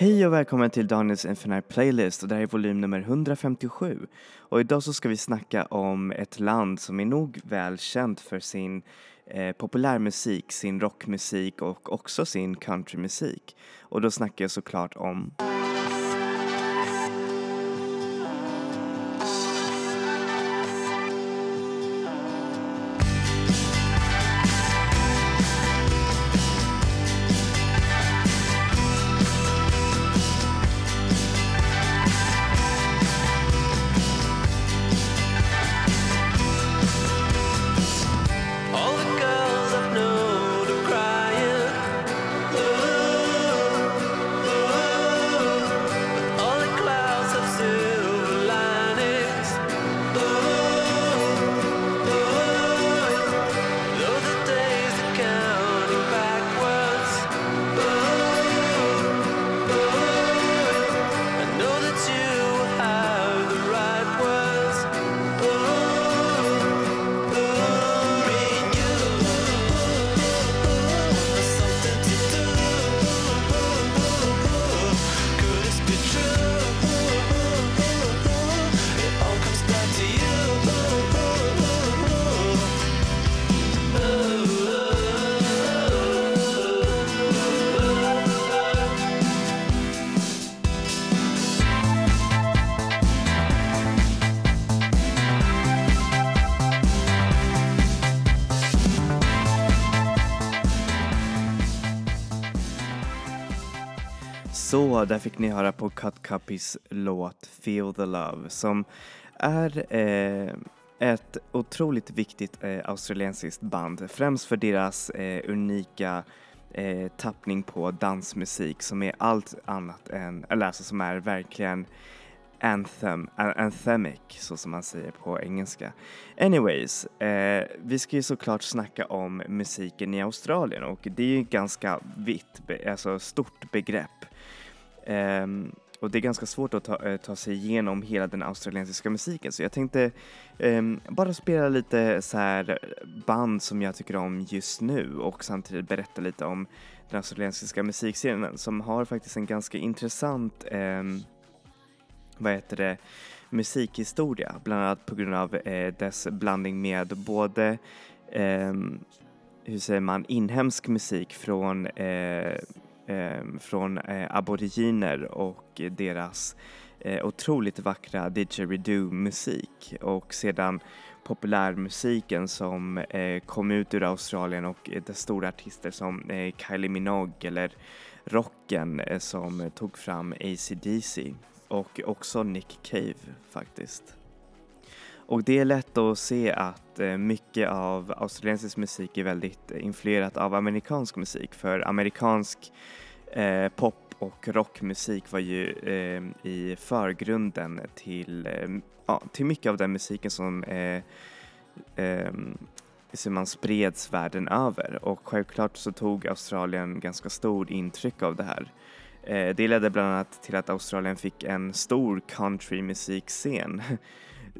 Hej och välkommen till Daniels Infinite Playlist och det här är volym nummer 157. Och idag så ska vi snacka om ett land som är nog väl känt för sin eh, populärmusik, sin rockmusik och också sin countrymusik. Och då snackar jag såklart om Så, där fick ni höra på Cut Cuppies låt Feel the Love som är eh, ett otroligt viktigt eh, australiensiskt band, främst för deras eh, unika eh, tappning på dansmusik som är allt annat än, eller alltså som är verkligen anthem, anthemic så som man säger på engelska. Anyways, eh, vi ska ju såklart snacka om musiken i Australien och det är ju ett ganska vitt, alltså stort begrepp. Um, och det är ganska svårt att ta, eh, ta sig igenom hela den australiensiska musiken. Så jag tänkte um, bara spela lite så här band som jag tycker om just nu och samtidigt berätta lite om den australiensiska musikscenen som har faktiskt en ganska intressant um, vad heter det, musikhistoria, bland annat på grund av eh, dess blandning med både, eh, hur säger man, inhemsk musik från, eh, Ehm, från eh, aboriginer och deras eh, otroligt vackra didgeridoo-musik och sedan populärmusiken som eh, kom ut ur Australien och eh, de dess stora artister som eh, Kylie Minogue eller rocken eh, som tog fram AC/DC och också Nick Cave faktiskt. Och det är lätt att se att eh, mycket av australiensisk musik är väldigt eh, influerat av amerikansk musik för amerikansk eh, pop och rockmusik var ju eh, i förgrunden till, eh, ja, till mycket av den musiken som eh, eh, som man spreds världen över och självklart så tog Australien ganska stor intryck av det här. Eh, Det ledde bland annat till att Australien fick en stor countrymusikscen.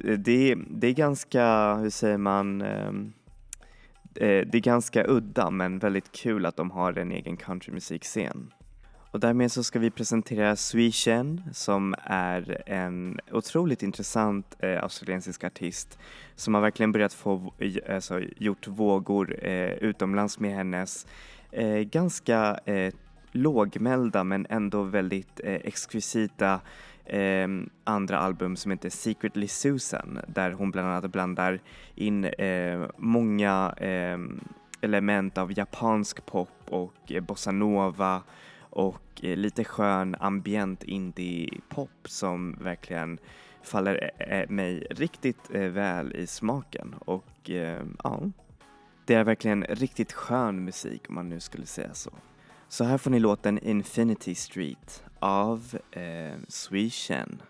Det, det är ganska, hur säger man, ehm, eh, det är ganska udda men väldigt kul att de har en egen countrymusikscen. Och därmed så ska vi presentera Swishen som är en otroligt intressant eh, australiensisk artist som har verkligen börjat få, eh, alltså, gjort vågor eh, utomlands med hennes eh, ganska eh, lågmälda men ändå väldigt eh, exkvisita eh, andra album som heter Secretly Susan där hon bland annat blandar in eh, många eh, element av japansk pop och eh, bossanova och eh, lite skön ambient indie-pop som verkligen faller eh, eh, mig riktigt eh, väl i smaken och eh, ja, det är verkligen riktigt skön musik om man nu skulle säga så. Så här får ni låten Infinity Street av eh, Swishen.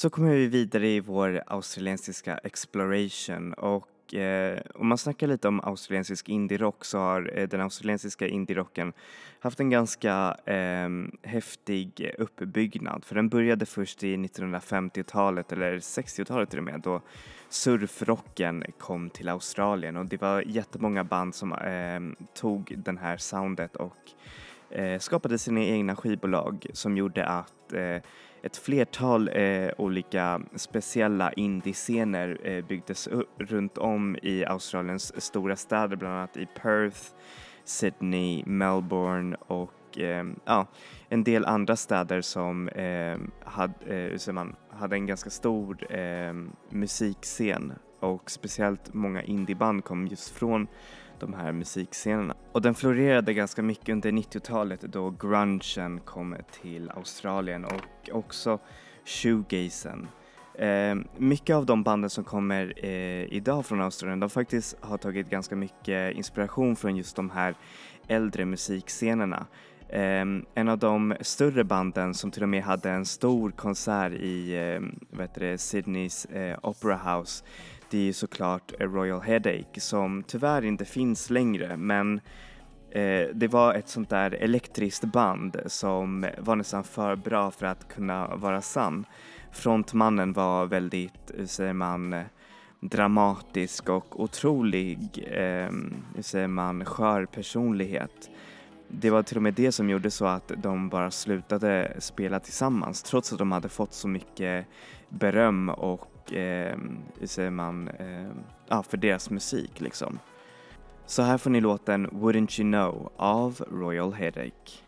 Så kommer vi vidare i vår australiensiska exploration och eh, om man snackar lite om australiensisk indie-rock så har eh, den australiensiska indie-rocken haft en ganska eh, häftig uppbyggnad. För den började först i 1950-talet eller 60-talet till och med då surfrocken kom till Australien. Och det var jättemånga band som eh, tog den här soundet och Eh, skapade sina egna skivbolag som gjorde att eh, ett flertal eh, olika speciella indiescener eh, byggdes upp runt om i Australiens stora städer, bland annat i Perth, Sydney, Melbourne och eh, ja, en del andra städer som eh, hade, eh, man hade en ganska stor eh, musikscen. Och speciellt många indieband kom just från de här musikscenerna. Och den florerade ganska mycket under 90-talet då grungen kom till Australien och också shoegazen. Eh, mycket av de banden som kommer eh, idag från Australien, de faktiskt har tagit ganska mycket inspiration från just de här äldre musikscenerna. Eh, en av de större banden som till och med hade en stor konsert i eh, vad heter det, Sydneys eh, Opera House det är ju såklart Royal Headache som tyvärr inte finns längre men eh, det var ett sånt där elektriskt band som var nästan för bra för att kunna vara sann. Frontmannen var väldigt, hur säger man, dramatisk och otrolig, eh, hur säger man, skör personlighet. Det var till och med det som gjorde så att de bara slutade spela tillsammans trots att de hade fått så mycket beröm och eh, säger man, eh, ah, för deras musik liksom. Så här får ni låten Wouldn't You Know av Royal Headache.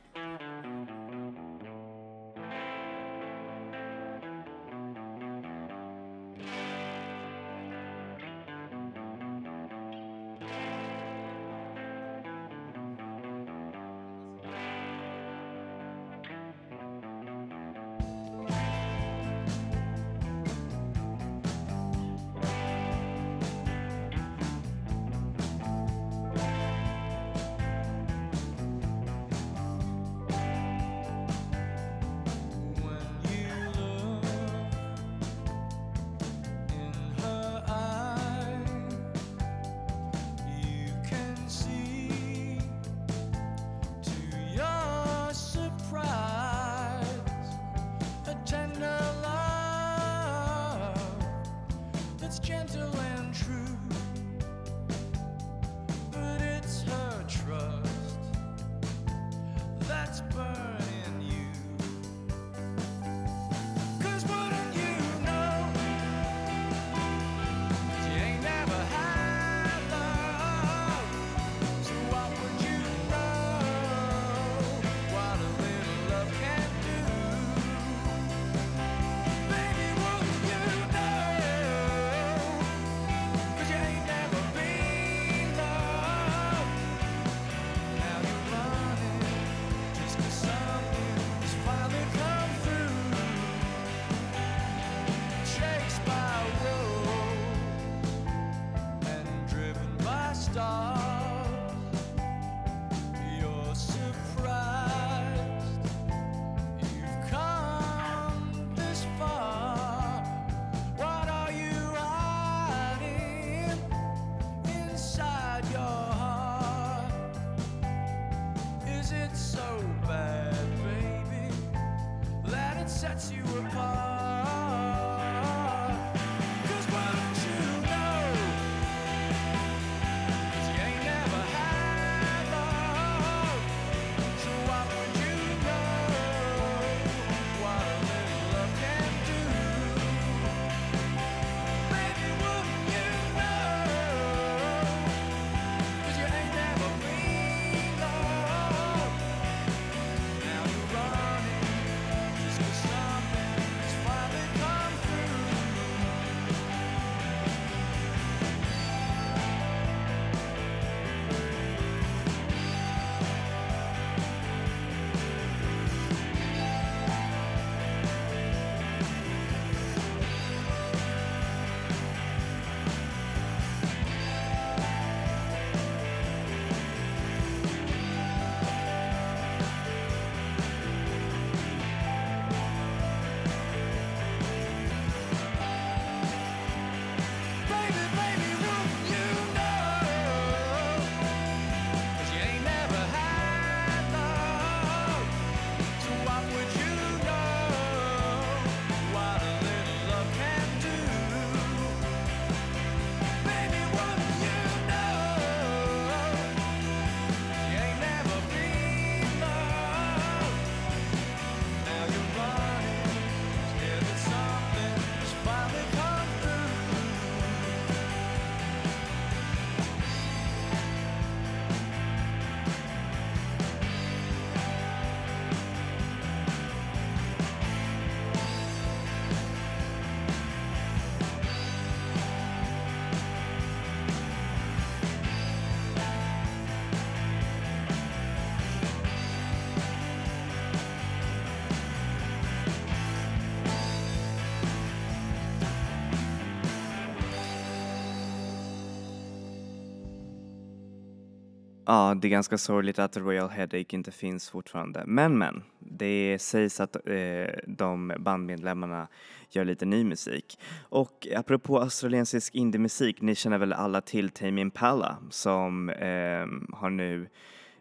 Ja, det är ganska sorgligt att Royal Headache inte finns fortfarande. Men men, det sägs att eh, de bandmedlemmarna gör lite ny musik. Och apropå australiensisk indiemusik, ni känner väl alla till Tame Impala som eh, har nu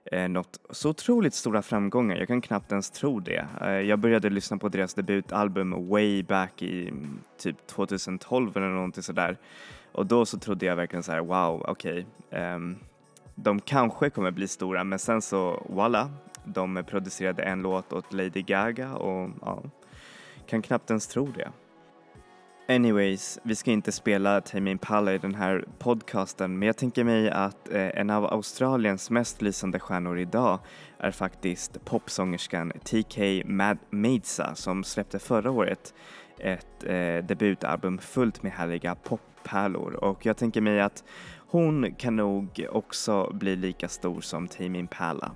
eh, nått så otroligt stora framgångar. Jag kan knappt ens tro det. Eh, jag började lyssna på deras debutalbum way back i typ 2012 eller någonting sådär. Och då så trodde jag verkligen så här, wow, okej. ehm, de kanske kommer bli stora men sen så voila, de producerade en låt åt Lady Gaga och ja, kan knappt ens tro det. Anyways, vi ska inte spela Tame Impala i den här podcasten men jag tänker mig att eh, en av Australiens mest lysande stjärnor idag är faktiskt popsångerskan TK Mad Maidsa som släppte förra året ett eh, debutalbum fullt med härliga pop pärlor och jag tänker mig att hon kan nog också bli lika stor som Tame Impala.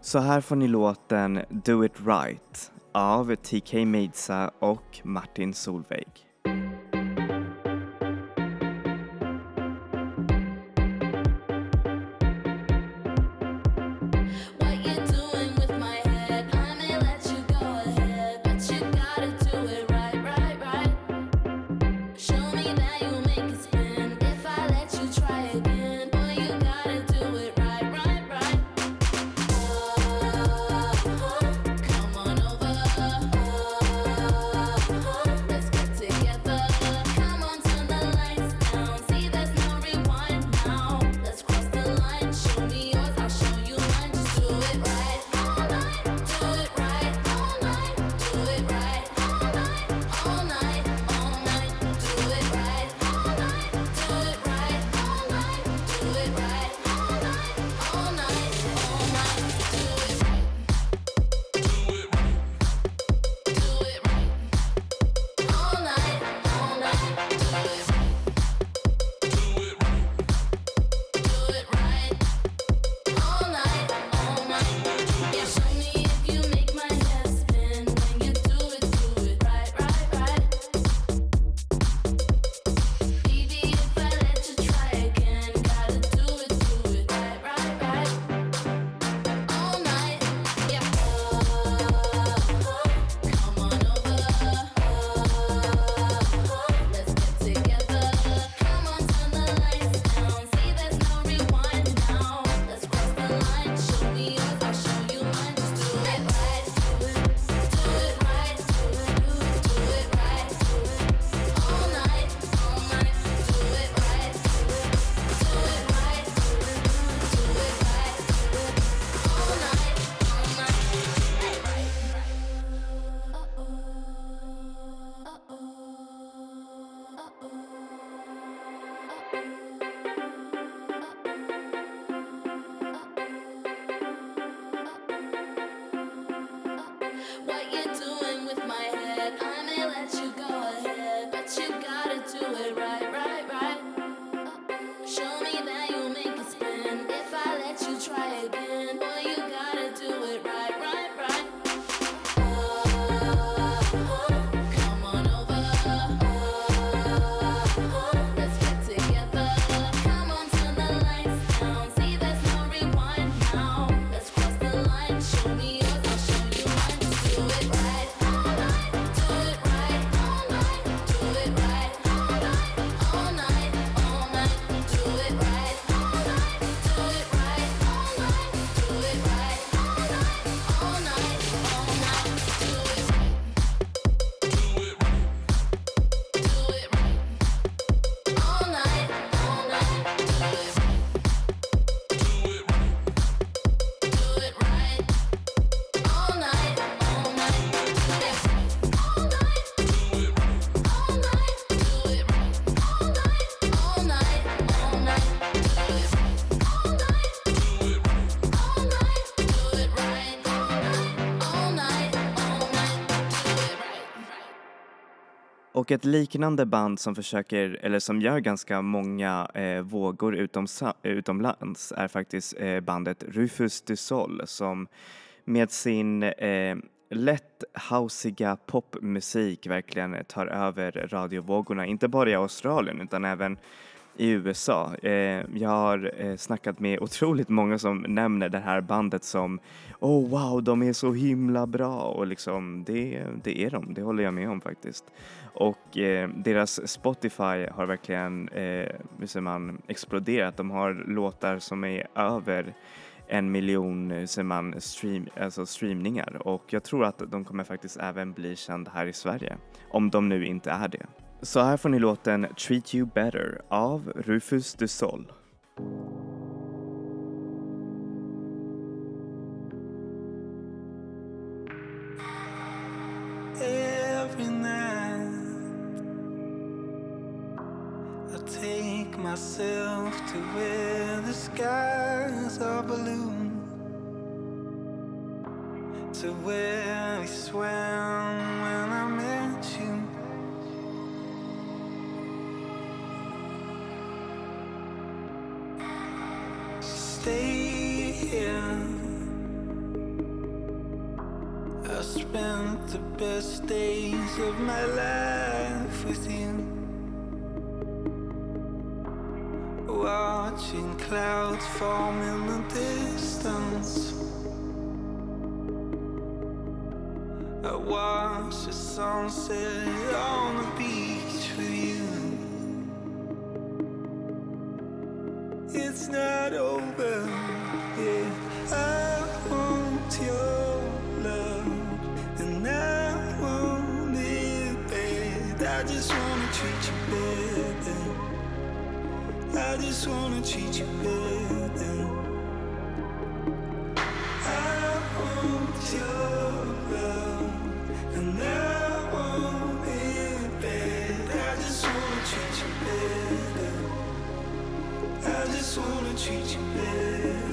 Så här får ni låten Do It Right av TK Midsa och Martin Solveig. Och ett liknande band som försöker, eller som gör ganska många eh, vågor utom, utomlands är faktiskt eh, bandet Rufus du Sol som med sin eh, lätt hausiga popmusik verkligen tar över radiovågorna, inte bara i Australien utan även i USA. Eh, jag har eh, snackat med otroligt många som nämner det här bandet som Oh wow, de är så himla bra och liksom det, det är de, det håller jag med om faktiskt. Och eh, deras Spotify har verkligen, eh, hur säger man, exploderat. De har låtar som är över en miljon eh, hur säger man, stream, alltså streamningar och jag tror att de kommer faktiskt även bli kända här i Sverige. Om de nu inte är det. Så här får ni låten Treat You Better av Rufus du Sol. Myself to where the skies are blue, to where we swam Stay here. I spent the best days of my life with you. Watching clouds form in the distance. I watched the sunset on the beach just wanna treat you better. I want your love, and I want it bad. I just wanna treat you better. I just wanna treat you better.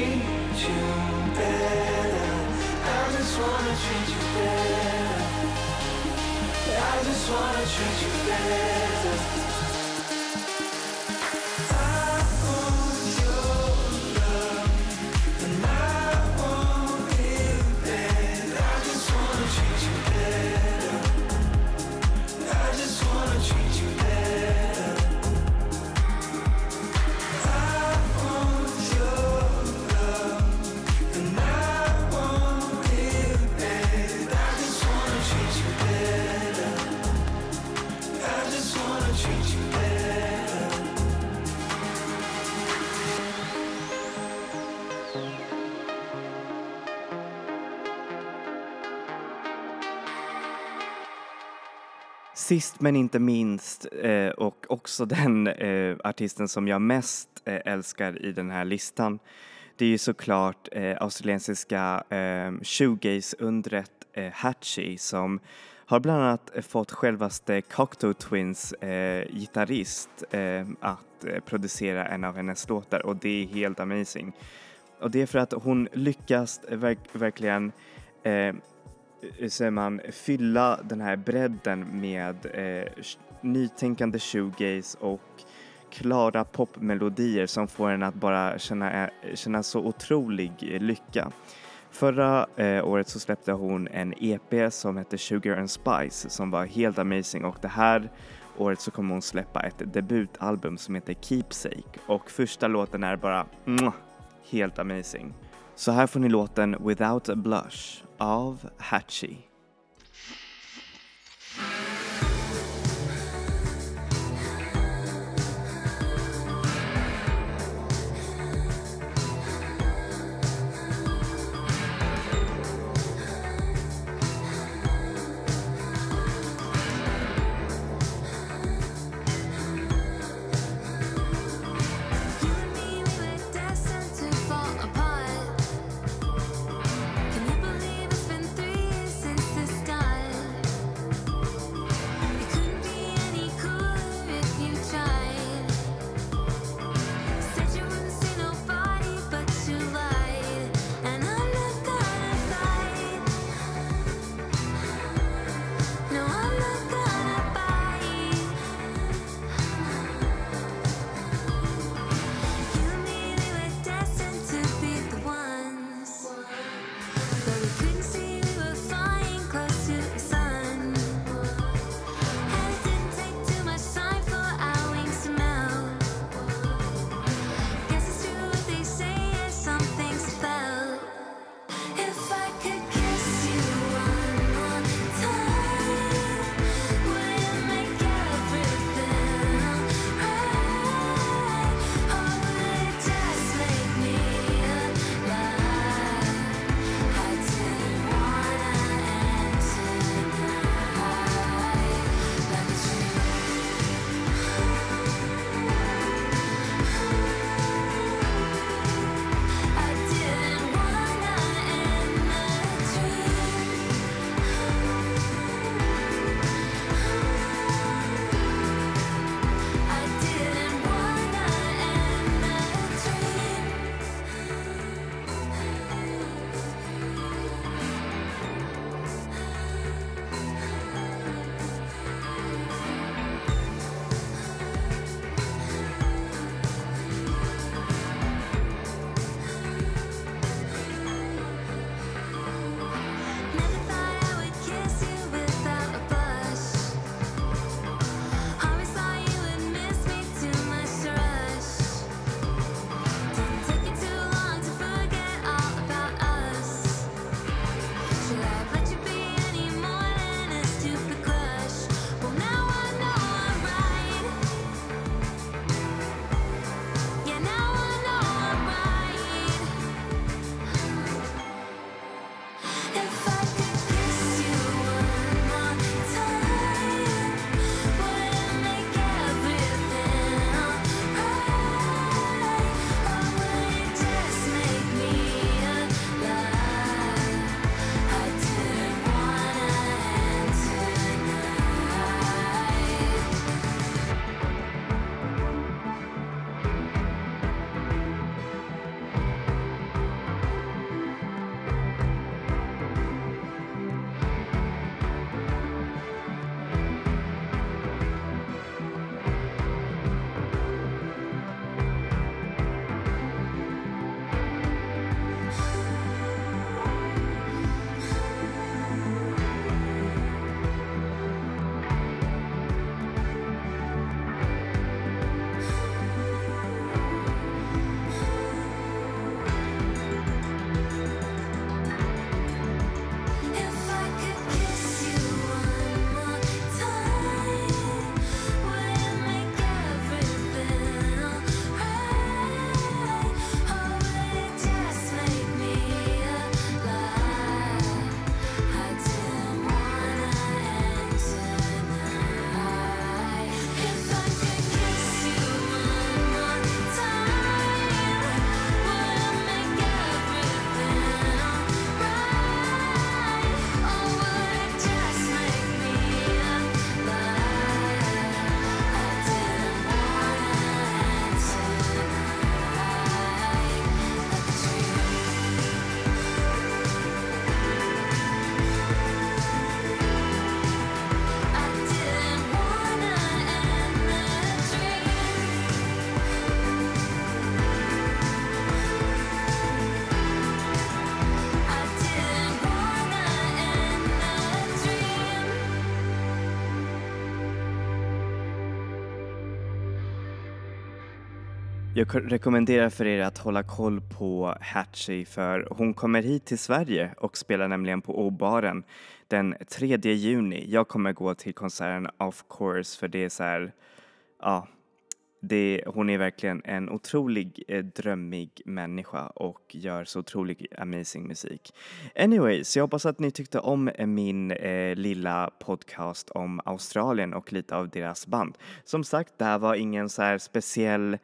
Treat you better. I just wanna treat you better. I just wanna treat you better. Sist men inte minst eh, och också den eh, artisten som jag mest eh, älskar i den här listan det är ju såklart australiensiska ehm, shoegaze-undret Hatchie som har bland annat fått självaste Cocteau Twins eh, gitarrist eh, att producera en av hennes låtar och det är helt amazing. Och det är för att hon lyckas verk verkligen eh, Eh, säger man, fylla den här bredden med eh, nytänkande shoegaze och klara popmelodier som får en att bara känna, eh, känna så otrolig eh, lycka. Förra eh, året så släppte hon en EP som hette Sugar and Spice som var helt amazing och det här året så kommer hon släppa ett debutalbum som heter Keepsake och första låten är bara mwah, helt amazing. Så här får ni låten Without a Blush av Hatchie. Jag rekommenderar för er att hålla koll på Hatchie för hon kommer hit till Sverige och spelar nämligen på O-baren den 3 juni. Jag kommer gå till konserten of course för det är så här, ja, det, hon är verkligen en otrolig eh, drömmig människa och gör så otrolig amazing musik. Anyways, jag hoppas att ni tyckte om eh, min eh, lilla podcast om Australien och lite av deras band. Som sagt, det här var ingen så här speciell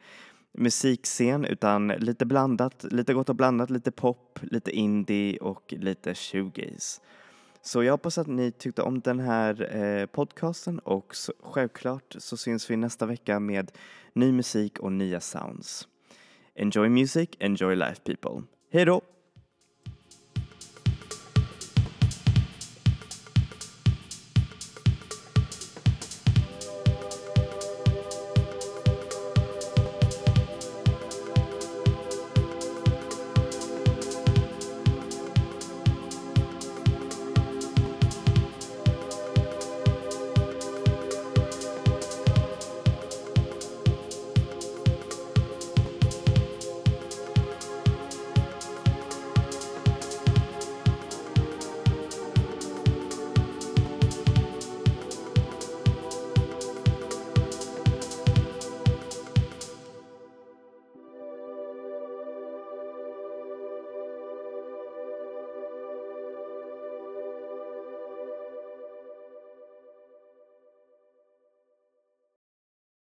musikscen utan lite blandat, lite gott och blandat, lite pop, lite indie och lite shoegaze. Så jag hoppas att ni tyckte om den här eh, podcasten och så, självklart så syns vi nästa vecka med ny musik och nya sounds. Enjoy music, enjoy life people. Hej då!